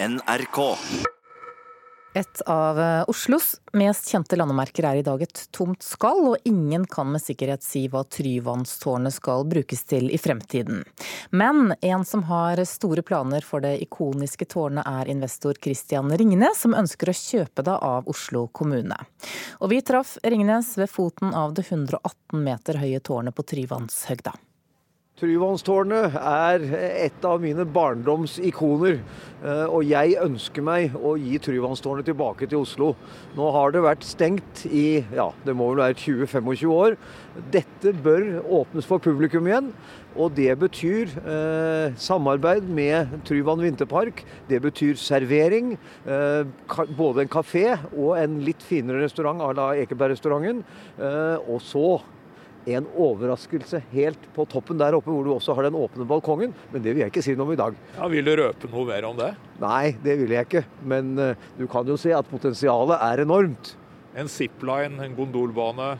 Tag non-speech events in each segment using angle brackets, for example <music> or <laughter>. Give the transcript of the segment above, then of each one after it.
NRK. Et av eh, Oslos mest kjente landemerker er i dag et tomt skall, og ingen kan med sikkerhet si hva Tryvannstårnet skal brukes til i fremtiden. Men en som har store planer for det ikoniske tårnet er investor Christian Ringnes, som ønsker å kjøpe det av Oslo kommune. Og vi traff Ringnes ved foten av det 118 meter høye tårnet på Tryvannshøgda. Tryvannstårnet er et av mine barndomsikoner. Eh, og jeg ønsker meg å gi Tryvannstårnet tilbake til Oslo. Nå har det vært stengt i ja, det må vel være 20-25 år. Dette bør åpnes for publikum igjen. Og det betyr eh, samarbeid med Tryvann vinterpark. Det betyr servering. Eh, både en kafé og en litt finere restaurant à la Ekebergrestauranten. Eh, og så en overraskelse helt på toppen der oppe, hvor du også har den åpne balkongen. Men det vil jeg ikke si noe om i dag. Ja, Vil du røpe noe mer om det? Nei, det vil jeg ikke. Men uh, du kan jo se at potensialet er enormt. En zipline, en gondolbane,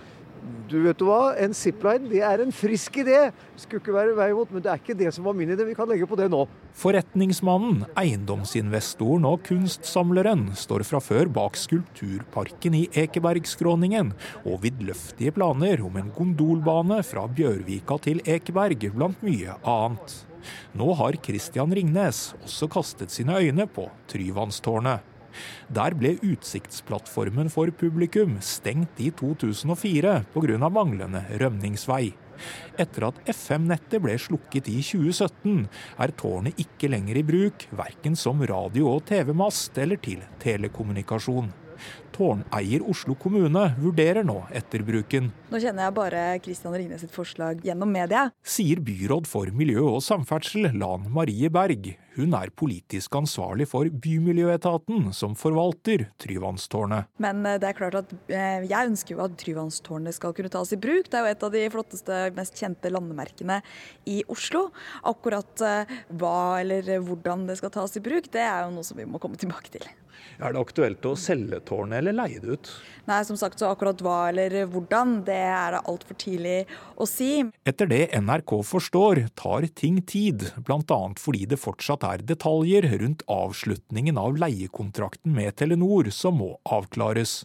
du vet du hva, en zipline det er en frisk idé. Skulle ikke være vei mot, men det er ikke det som var min idé. Vi kan legge på det nå. Forretningsmannen, eiendomsinvestoren og kunstsamleren står fra før bak skulpturparken i Ekebergskråningen og vidløftige planer om en gondolbane fra Bjørvika til Ekeberg, blant mye annet. Nå har Christian Ringnes også kastet sine øyne på Tryvannstårnet. Der ble utsiktsplattformen for publikum stengt i 2004 pga. manglende rømningsvei. Etter at FM-nettet ble slukket i 2017, er tårnet ikke lenger i bruk, verken som radio- og TV-mast eller til telekommunikasjon. Tårneier Oslo kommune vurderer nå etterbruken. Nå kjenner jeg bare Kristian Ringnes sitt forslag gjennom media. Sier byråd for miljø og samferdsel Lan Marie Berg. Hun er politisk ansvarlig for Bymiljøetaten, som forvalter Tryvannstårnet. Men eh, det er klart at eh, jeg ønsker jo at Tryvannstårnet skal kunne tas i bruk. Det er jo et av de flotteste, mest kjente landemerkene i Oslo. Akkurat eh, hva eller hvordan det skal tas i bruk, det er jo noe som vi må komme tilbake til. Er det aktuelt å selge tårnet eller leie det ut? Nei, som sagt så akkurat hva eller hvordan, det er det altfor tidlig å si. Etter det NRK forstår, tar ting tid, bl.a. fordi det fortsatt er detaljer rundt avslutningen av leiekontrakten med Telenor som må avklares.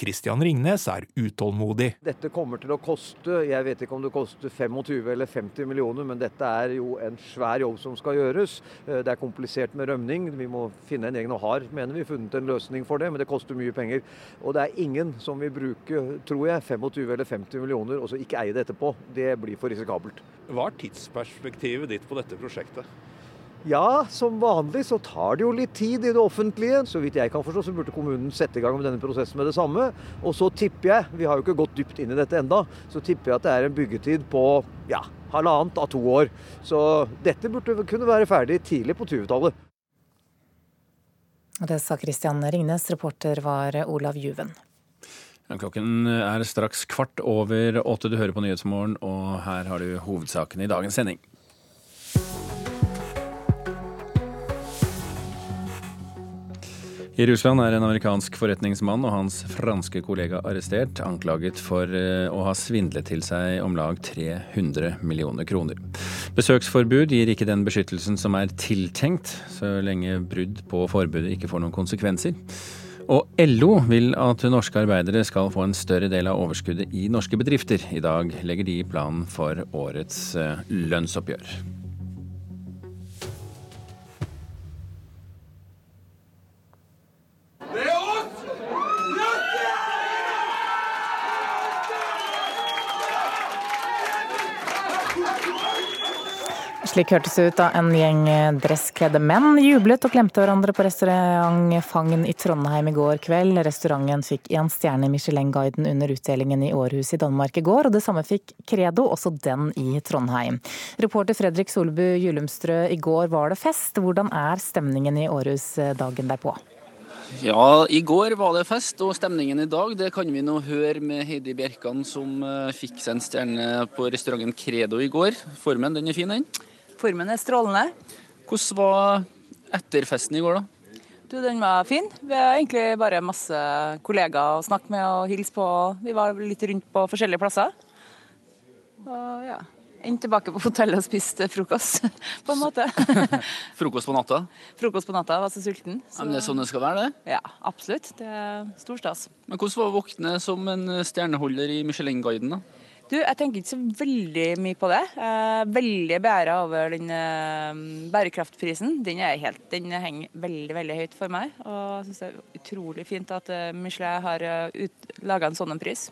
Christian Ringnes er utålmodig. Dette kommer til å koste, jeg vet ikke om det koster 25 eller 50 millioner, men dette er jo en svær jobb som skal gjøres. Eh, det er komplisert med rømning. Vi må finne en egen og har, mener vi, funnet en løsning for det, men det koster mye penger. Og det er ingen som vil bruke, tror jeg, 25 eller 50 millioner og så ikke eie det etterpå. Det blir for risikabelt. Hva er tidsperspektivet ditt på dette prosjektet? Ja, som vanlig så tar det jo litt tid i det offentlige. Så vidt jeg kan forstå, så burde kommunen sette i gang med denne prosessen med det samme. Og så tipper jeg, vi har jo ikke gått dypt inn i dette enda, så tipper jeg at det er en byggetid på ja, halvannet av to år. Så dette burde kunne være ferdig tidlig på 20-tallet. Det sa Christian Ringnes, reporter var Olav Juven. Klokken er straks kvart over åtte. Du hører på Nyhetsmorgen, og her har du hovedsakene i dagens sending. I Russland er en amerikansk forretningsmann og hans franske kollega arrestert, anklaget for eh, å ha svindlet til seg om lag 300 millioner kroner. Besøksforbud gir ikke den beskyttelsen som er tiltenkt, så lenge brudd på forbudet ikke får noen konsekvenser. Og LO vil at norske arbeidere skal få en større del av overskuddet i norske bedrifter. I dag legger de planen for årets eh, lønnsoppgjør. Slik hørtes det ut da en gjeng dresskledde menn jublet og klemte hverandre på restaurant Fangen i Trondheim i går kveld. Restauranten fikk én stjerne i Michelin-guiden under utdelingen i Århus i Danmark i går, og det samme fikk Credo, også den i Trondheim. Reporter Fredrik Solbu Julumstrø, i går var det fest. Hvordan er stemningen i Århus dagen derpå? Ja, i går var det fest, og stemningen i dag det kan vi nå høre med Heidi Bjerkan, som eh, fikk seg en stjerne på restauranten Credo i går. Formen, den er fin, den? Formen er strålende. Hvordan var etterfesten i går, da? Du, Den var fin. Vi har egentlig bare masse kollegaer å snakke med og hilse på. Vi var litt rundt på forskjellige plasser. Og ja. Endte tilbake på hotellet og spiste frokost, <laughs> på en måte. <laughs> Frokost på natta? Frokost på natta, var så sulten. Så... Ja, men det er sånn det skal være, det? Ja, absolutt. Det er stor stas. Men hvordan var å våkne som en stjerneholder i Michelin-guiden, da? Du, jeg tenker ikke så veldig mye på det. Er veldig beæra over den eh, bærekraftprisen. Den, helt, den, henger veldig veldig høyt for meg. Og jeg syns det er utrolig fint at eh, Michelin har uh, laga en sånn pris.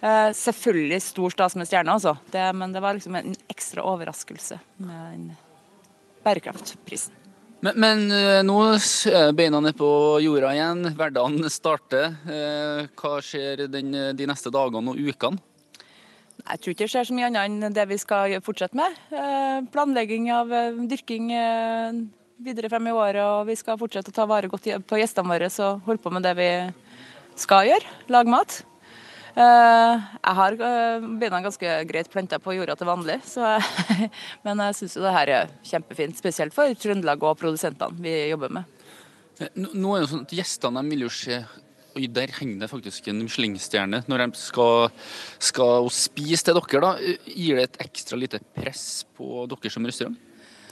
Uh, selvfølgelig stor stas med stjerna, altså. Det, men det var liksom en ekstra overraskelse med den bærekraftprisen. Men, men nå er beina nede på jorda igjen, hverdagen starter. Hva skjer den, de neste dagene og ukene? Jeg tror ikke det skjer så mye annet enn det vi skal fortsette med. Eh, planlegging av eh, dyrking eh, videre frem i året, og vi skal fortsette å ta vare godt på gjestene våre og holde på med det vi skal gjøre, lage mat. Jeg har beina ganske greit planta på jorda til vanlig, jeg, <laughs> men jeg syns det her er kjempefint. Spesielt for Trøndelag og produsentene vi jobber med. Nå er det sånn at Gjestene vil jo se Oi, der henger det faktisk en Michelin-stjerne. Når de skal, skal spise til dere, da, gir det et ekstra lite press på dere som restaurant?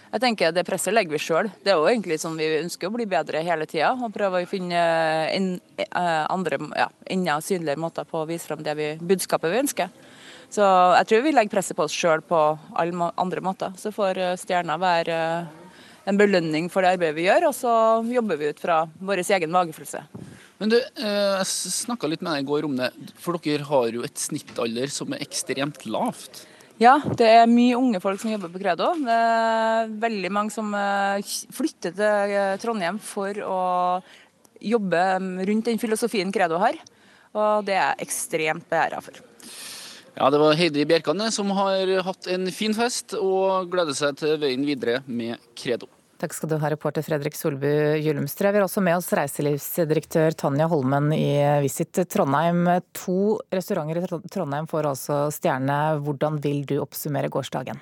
Jeg tenker Det presset legger vi sjøl. Det er jo egentlig sånn vi ønsker å bli bedre hele tida. Og prøve å finne inn, eh, andre, ja, enda synligere måter på å vise frem det vi, budskapet vi ønsker. Så jeg tror vi legger presset på oss sjøl på alle andre måter. Så får eh, stjerna være eh, en belønning for det arbeidet vi gjør, og så jobber vi ut fra vår egen magefølelse. Men du, eh, jeg snakka litt med deg i går om det, for dere har jo et snittalder som er ekstremt lavt? Ja, det er mye unge folk som jobber på Credo. Det er veldig mange som eh, flytter til eh, Trondheim for å jobbe rundt den filosofien Credo har. Og det er jeg ekstremt beæra for. Ja, Det var Heidi Bjerkane som har hatt en fin fest og gleder seg til veien videre med Credo. Takk skal du ha, reporter Fredrik Solbu Gyllumstrø. Vi har også med oss reiselivsdirektør Tanja Holmen i Visit Trondheim. To restauranter i Trondheim får altså stjerne. Hvordan vil du oppsummere gårsdagen?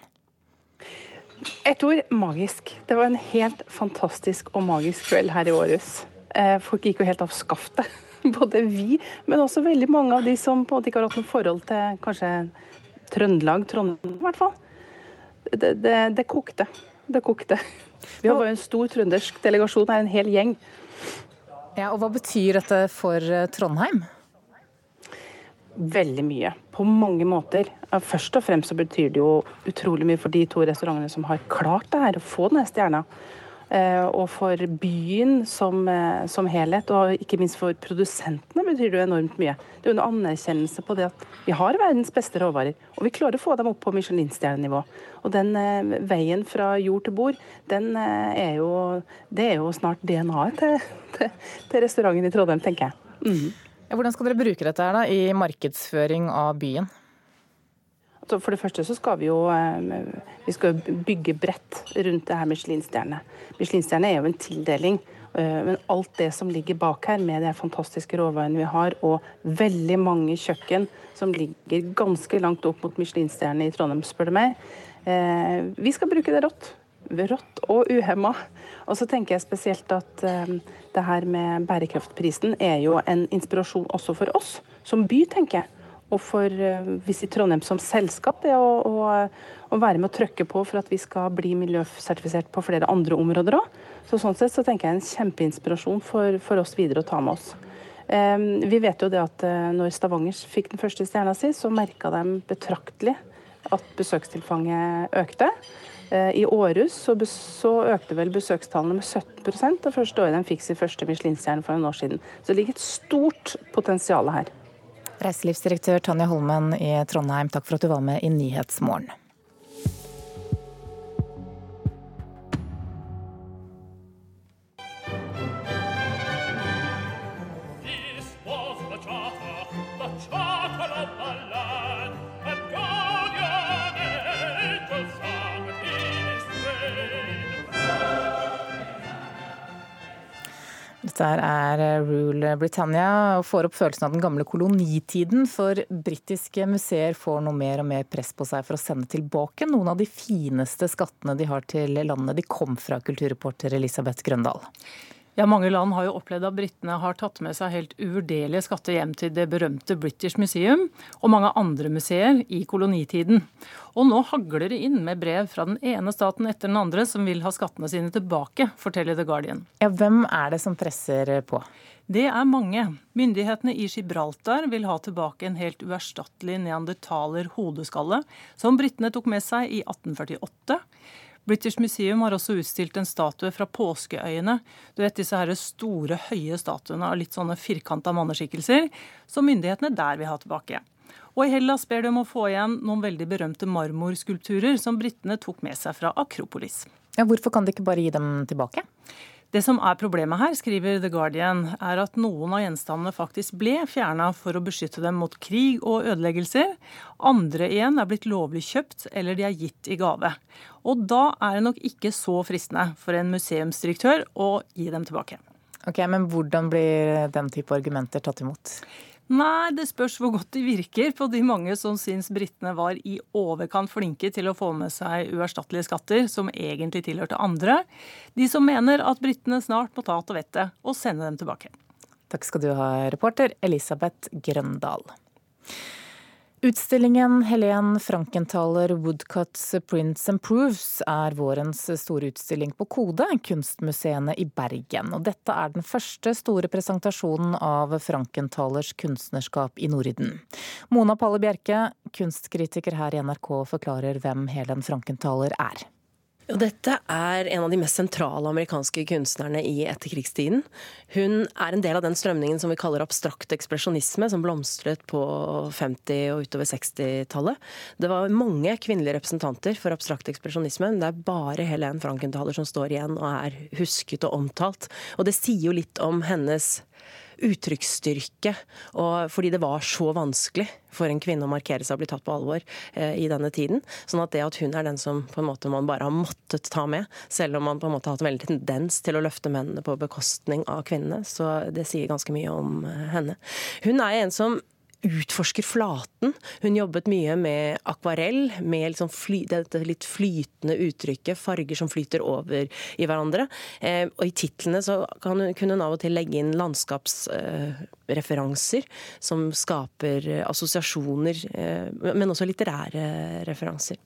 Et ord magisk. Det var en helt fantastisk og magisk kveld her i Århus. Eh, folk gikk jo helt av skaftet. <laughs> Både vi, men også veldig mange av de som på en måte ikke har hatt noe forhold til kanskje Trøndelag, Trondheim i hvert fall. Det, det, det kokte. Det kokte. Vi har en stor trøndersk delegasjon her, en hel gjeng. Ja, og Hva betyr dette for eh, Trondheim? Veldig mye, på mange måter. Først og fremst så betyr det jo utrolig mye for de to restaurantene som har klart det her, å få denne stjerna. Eh, og for byen som, eh, som, helhet, og ikke minst for produsentene betyr det jo enormt mye. Det er jo en anerkjennelse på det at vi har verdens beste råvarer, og vi klarer å få dem opp på Michelin-stjernenivå. Og den eh, veien fra jord til bord, den er jo, det er jo snart DNA-et til, til, til, restauranten i Trondheim, tenker jeg. Mm. Hvordan skal dere bruke dette her da, i markedsføring av byen? For det første så skal vi jo eh, vi skal bygge bredt rundt det her Michelin-stjerne. Michelin-stjerne er jo en tildeling. Eh, men alt det som ligger bak her, med de fantastiske råvarene vi har, og veldig mange kjøkken som ligger ganske langt opp mot Michelin-stjerne i Trondheim, spør du meg. Eh, vi skal bruke det rått. Rått og uhemma. Og så tenker jeg spesielt at det her med bærekraftprisen er jo en inspirasjon også for oss som by, tenker jeg og for eh, Visit Trondheim som selskap det å, å, å, være med å trykke på for at vi skal bli miljøsertifisert på flere andre områder òg. Så sånn sett så tenker jeg en kjempeinspirasjon for, for oss videre å ta med oss. Vi vet jo det at uh, når Stavanger fikk den første stjerna si, så merka de betraktelig at besøkstilfanget økte. Uh, I Århus så, så, økte vel besøkstallene med 17% det første året de fikk sin første Michelin-stjerne for en år siden. Så det ligger et stort potensial her. Reiselivsdirektør Tanja Holmen i Trondheim, takk for at du var med i Nyhetsmorgen. Dette er eh, Rule Britannia og får opp følelsen av den gamle kolonitiden. For britiske museer får noe mer og mer press på seg for å sende tilbake noen av de fineste skattene de har til landet de kom fra, kulturreporter Elisabeth Grøndal. Ja, Mange land har jo opplevd at britene har tatt med seg helt uvurderlige skatter hjem til det berømte British Museum og mange andre museer i kolonitiden. Og nå hagler det inn med brev fra den ene staten etter den andre som vil ha skattene sine tilbake, forteller The Guardian. Ja, Hvem er det som presser på? Det er mange. Myndighetene i Gibraltar vil ha tilbake en helt uerstattelig neandertaler hodeskalle, som britene tok med seg i 1848. British Museum har også utstilt en statue fra påskeøyene. Du vet disse her store, høye statuene av litt sånne firkanta manneskikkelser, som myndighetene der vil ha tilbake. Og i Hellas ber de om å få igjen noen veldig berømte marmorskulpturer som britene tok med seg fra Akropolis. Ja, hvorfor kan de ikke bare gi dem tilbake? Det som er problemet her, skriver The Guardian, er at noen av gjenstandene faktisk ble fjerna for å beskytte dem mot krig og ødeleggelser. Andre igjen er blitt lovlig kjøpt, eller de er gitt i gave. Og da er det nok ikke så fristende for en museumsdirektør å gi dem tilbake. Ok, Men hvordan blir den type argumenter tatt imot? Nei, det spørs hvor godt de virker på de mange som syns britene var i overkant flinke til å få med seg uerstattelige skatter som egentlig tilhørte andre. De som mener at britene snart må ta til vettet og sende dem tilbake. Takk skal du ha, reporter Elisabeth Grøndal. Utstillingen Helen Frankenthaler Woodcuts Prints and Proofs er vårens store utstilling på Kode, kunstmuseene i Bergen. Og dette er den første store presentasjonen av Frankenthalers kunstnerskap i Norden. Mona Palle Bjerke, kunstkritiker her i NRK, forklarer hvem Helen Frankenthaler er. Dette er en av de mest sentrale amerikanske kunstnerne i etterkrigstiden. Hun er en del av den strømningen som vi kaller abstrakt ekspresjonisme, som blomstret på 50- og utover 60-tallet. Det var mange kvinnelige representanter for abstrakt ekspresjonisme, men det er bare Helen Frankenthaler som står igjen og er husket og omtalt. Og det sier jo litt om hennes uttrykksstyrke, fordi det var så vanskelig for en kvinne å markere seg og bli tatt på alvor eh, i denne tiden. Sånn at det at hun er den som på en måte man bare har måttet ta med, selv om man på en måte har hatt en veldig tendens til å løfte mennene på bekostning av kvinnene, så det sier ganske mye om eh, henne. Hun er en som utforsker flaten. Hun jobbet mye med akvarell, med liksom fly, dette litt flytende uttrykket, farger som flyter over i hverandre. Eh, og i titlene så kan kunne hun av og til legge inn landskapsreferanser eh, som skaper assosiasjoner, eh, men også litterære referanser.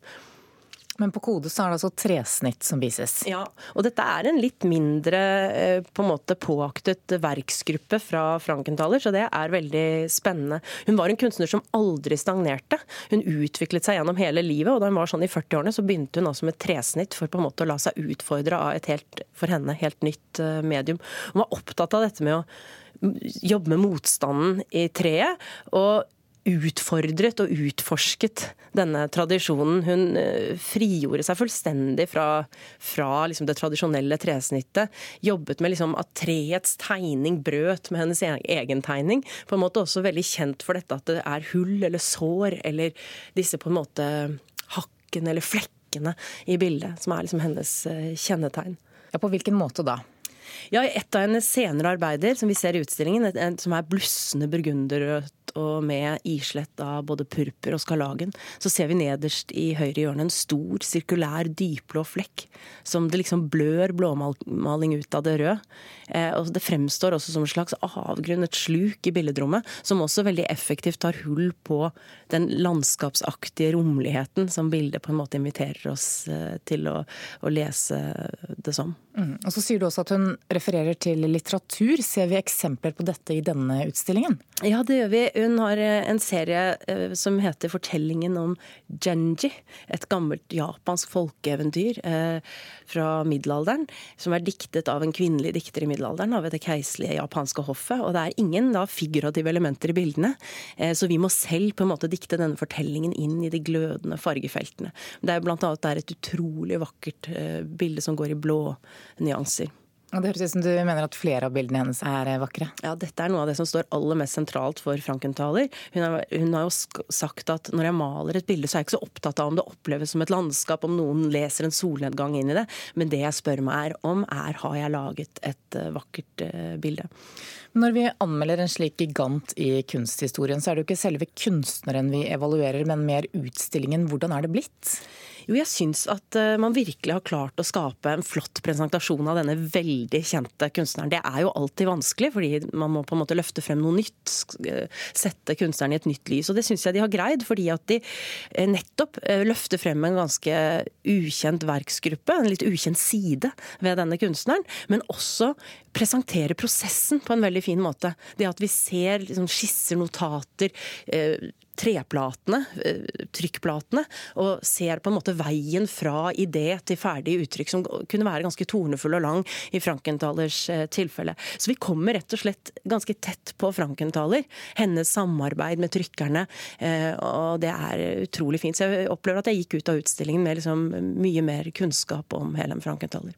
Men på kode så er det altså tresnitt som vises? Ja, og dette er en litt mindre eh, på en måte påaktet verksgruppe fra Frankenthaler, så det er veldig spennende. Hun var en kunstner som aldri stagnerte. Hun utviklet seg gjennom hele livet, og da hun var sånn i 40-årene så begynte hun altså med tresnitt for på en måte å la seg utfordre av et helt, for henne, helt nytt eh, medium. Hun var opptatt av dette med å jobbe med motstanden i treet. og utfordret og utforsket denne tradisjonen. Hun eh, frigjorde seg fullstendig fra, fra liksom det tradisjonelle tresnittet. Jobbet med liksom at treets tegning brøt med hennes e-, egen tegning. På en måte også veldig kjent for dette at det er hull eller sår eller disse på en måte hakkene eller flekkene i bildet, som er liksom hennes eh, kjennetegn. Ja, På hvilken måte da? Ja, Et av hennes senere arbeider som vi ser i utstillingen, som er blussende burgunderrødt og med islett av både purpur og skarlagen, så ser vi nederst i høyre hjørne en stor, sirkulær, dypblå flekk. Som det liksom blør blåmaling ut av det røde. Eh, og det fremstår også som en slags avgrunn, et sluk i billedrommet, som også veldig effektivt tar hull på den landskapsaktige romligheten som bildet på en måte inviterer oss eh, til å, å lese det som. Mm. Og så sier du også at hun refererer til litteratur. Ser vi eksempler på dette i denne utstillingen? Ja, det gjør vi. Hun har eh, en serie eh, som heter 'Fortellingen om Genji'. Et gammelt japansk folkeeventyr eh, fra middelalderen. Som er diktet av en kvinnelig dikter i middelalderen av det keiserlige japanske hoffet. Og det er ingen da, figurative elementer i bildene. Så vi må selv på en måte dikte denne fortellingen inn i de glødende fargefeltene. Det er blant annet et utrolig vakkert bilde som går i blå nyanser. Og det høres ut som du mener at flere av bildene hennes er eh, vakre? Ja, dette er noe av det som står aller mest sentralt for Frankenthaler. Hun, har, hun har jo sagt at når jeg maler et bilde, så er jeg ikke så opptatt av om det oppleves som et landskap, om noen leser en solnedgang inn i det. Men det jeg spør meg er om, er har jeg laget et uh, vakkert uh, bilde. Når vi anmelder en slik gigant i kunsthistorien, så er det jo ikke selve kunstneren vi evaluerer, men mer utstillingen. Hvordan er det blitt? Jo, jeg syns at eh, man virkelig har klart å skape en flott presentasjon av denne veldig kjente kunstneren. Det er jo alltid vanskelig, fordi man må på en måte løfte frem noe nytt. Eh, sette kunstneren i et nytt lys. Og det syns jeg de har greid, fordi at de nettopp løfter frem en ganske ukjent verksgruppe, en litt ukjent side ved denne kunstneren. Men også presenterer prosessen på en veldig fin måte. Det at vi ser liksom, skisser, notater, eh, treplatene, eh, trykkplatene, og ser på en måte veien fra idé til ferdig uttrykk, som kunne være ganske tornefull og lang i Frankenthalers eh, tilfelle. Så vi kommer rett og slett ganske tett på Frankenthaler, hennes samarbeid med trykkerne, eh, og det er utrolig fint. Så jeg opplever at jeg gikk ut av utstillingen med liksom mye mer kunnskap om Helen Frankenthaler.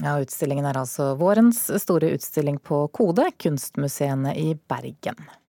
Ja, Utstillingen er altså vårens store utstilling på Kode, kunstmuseene i Bergen.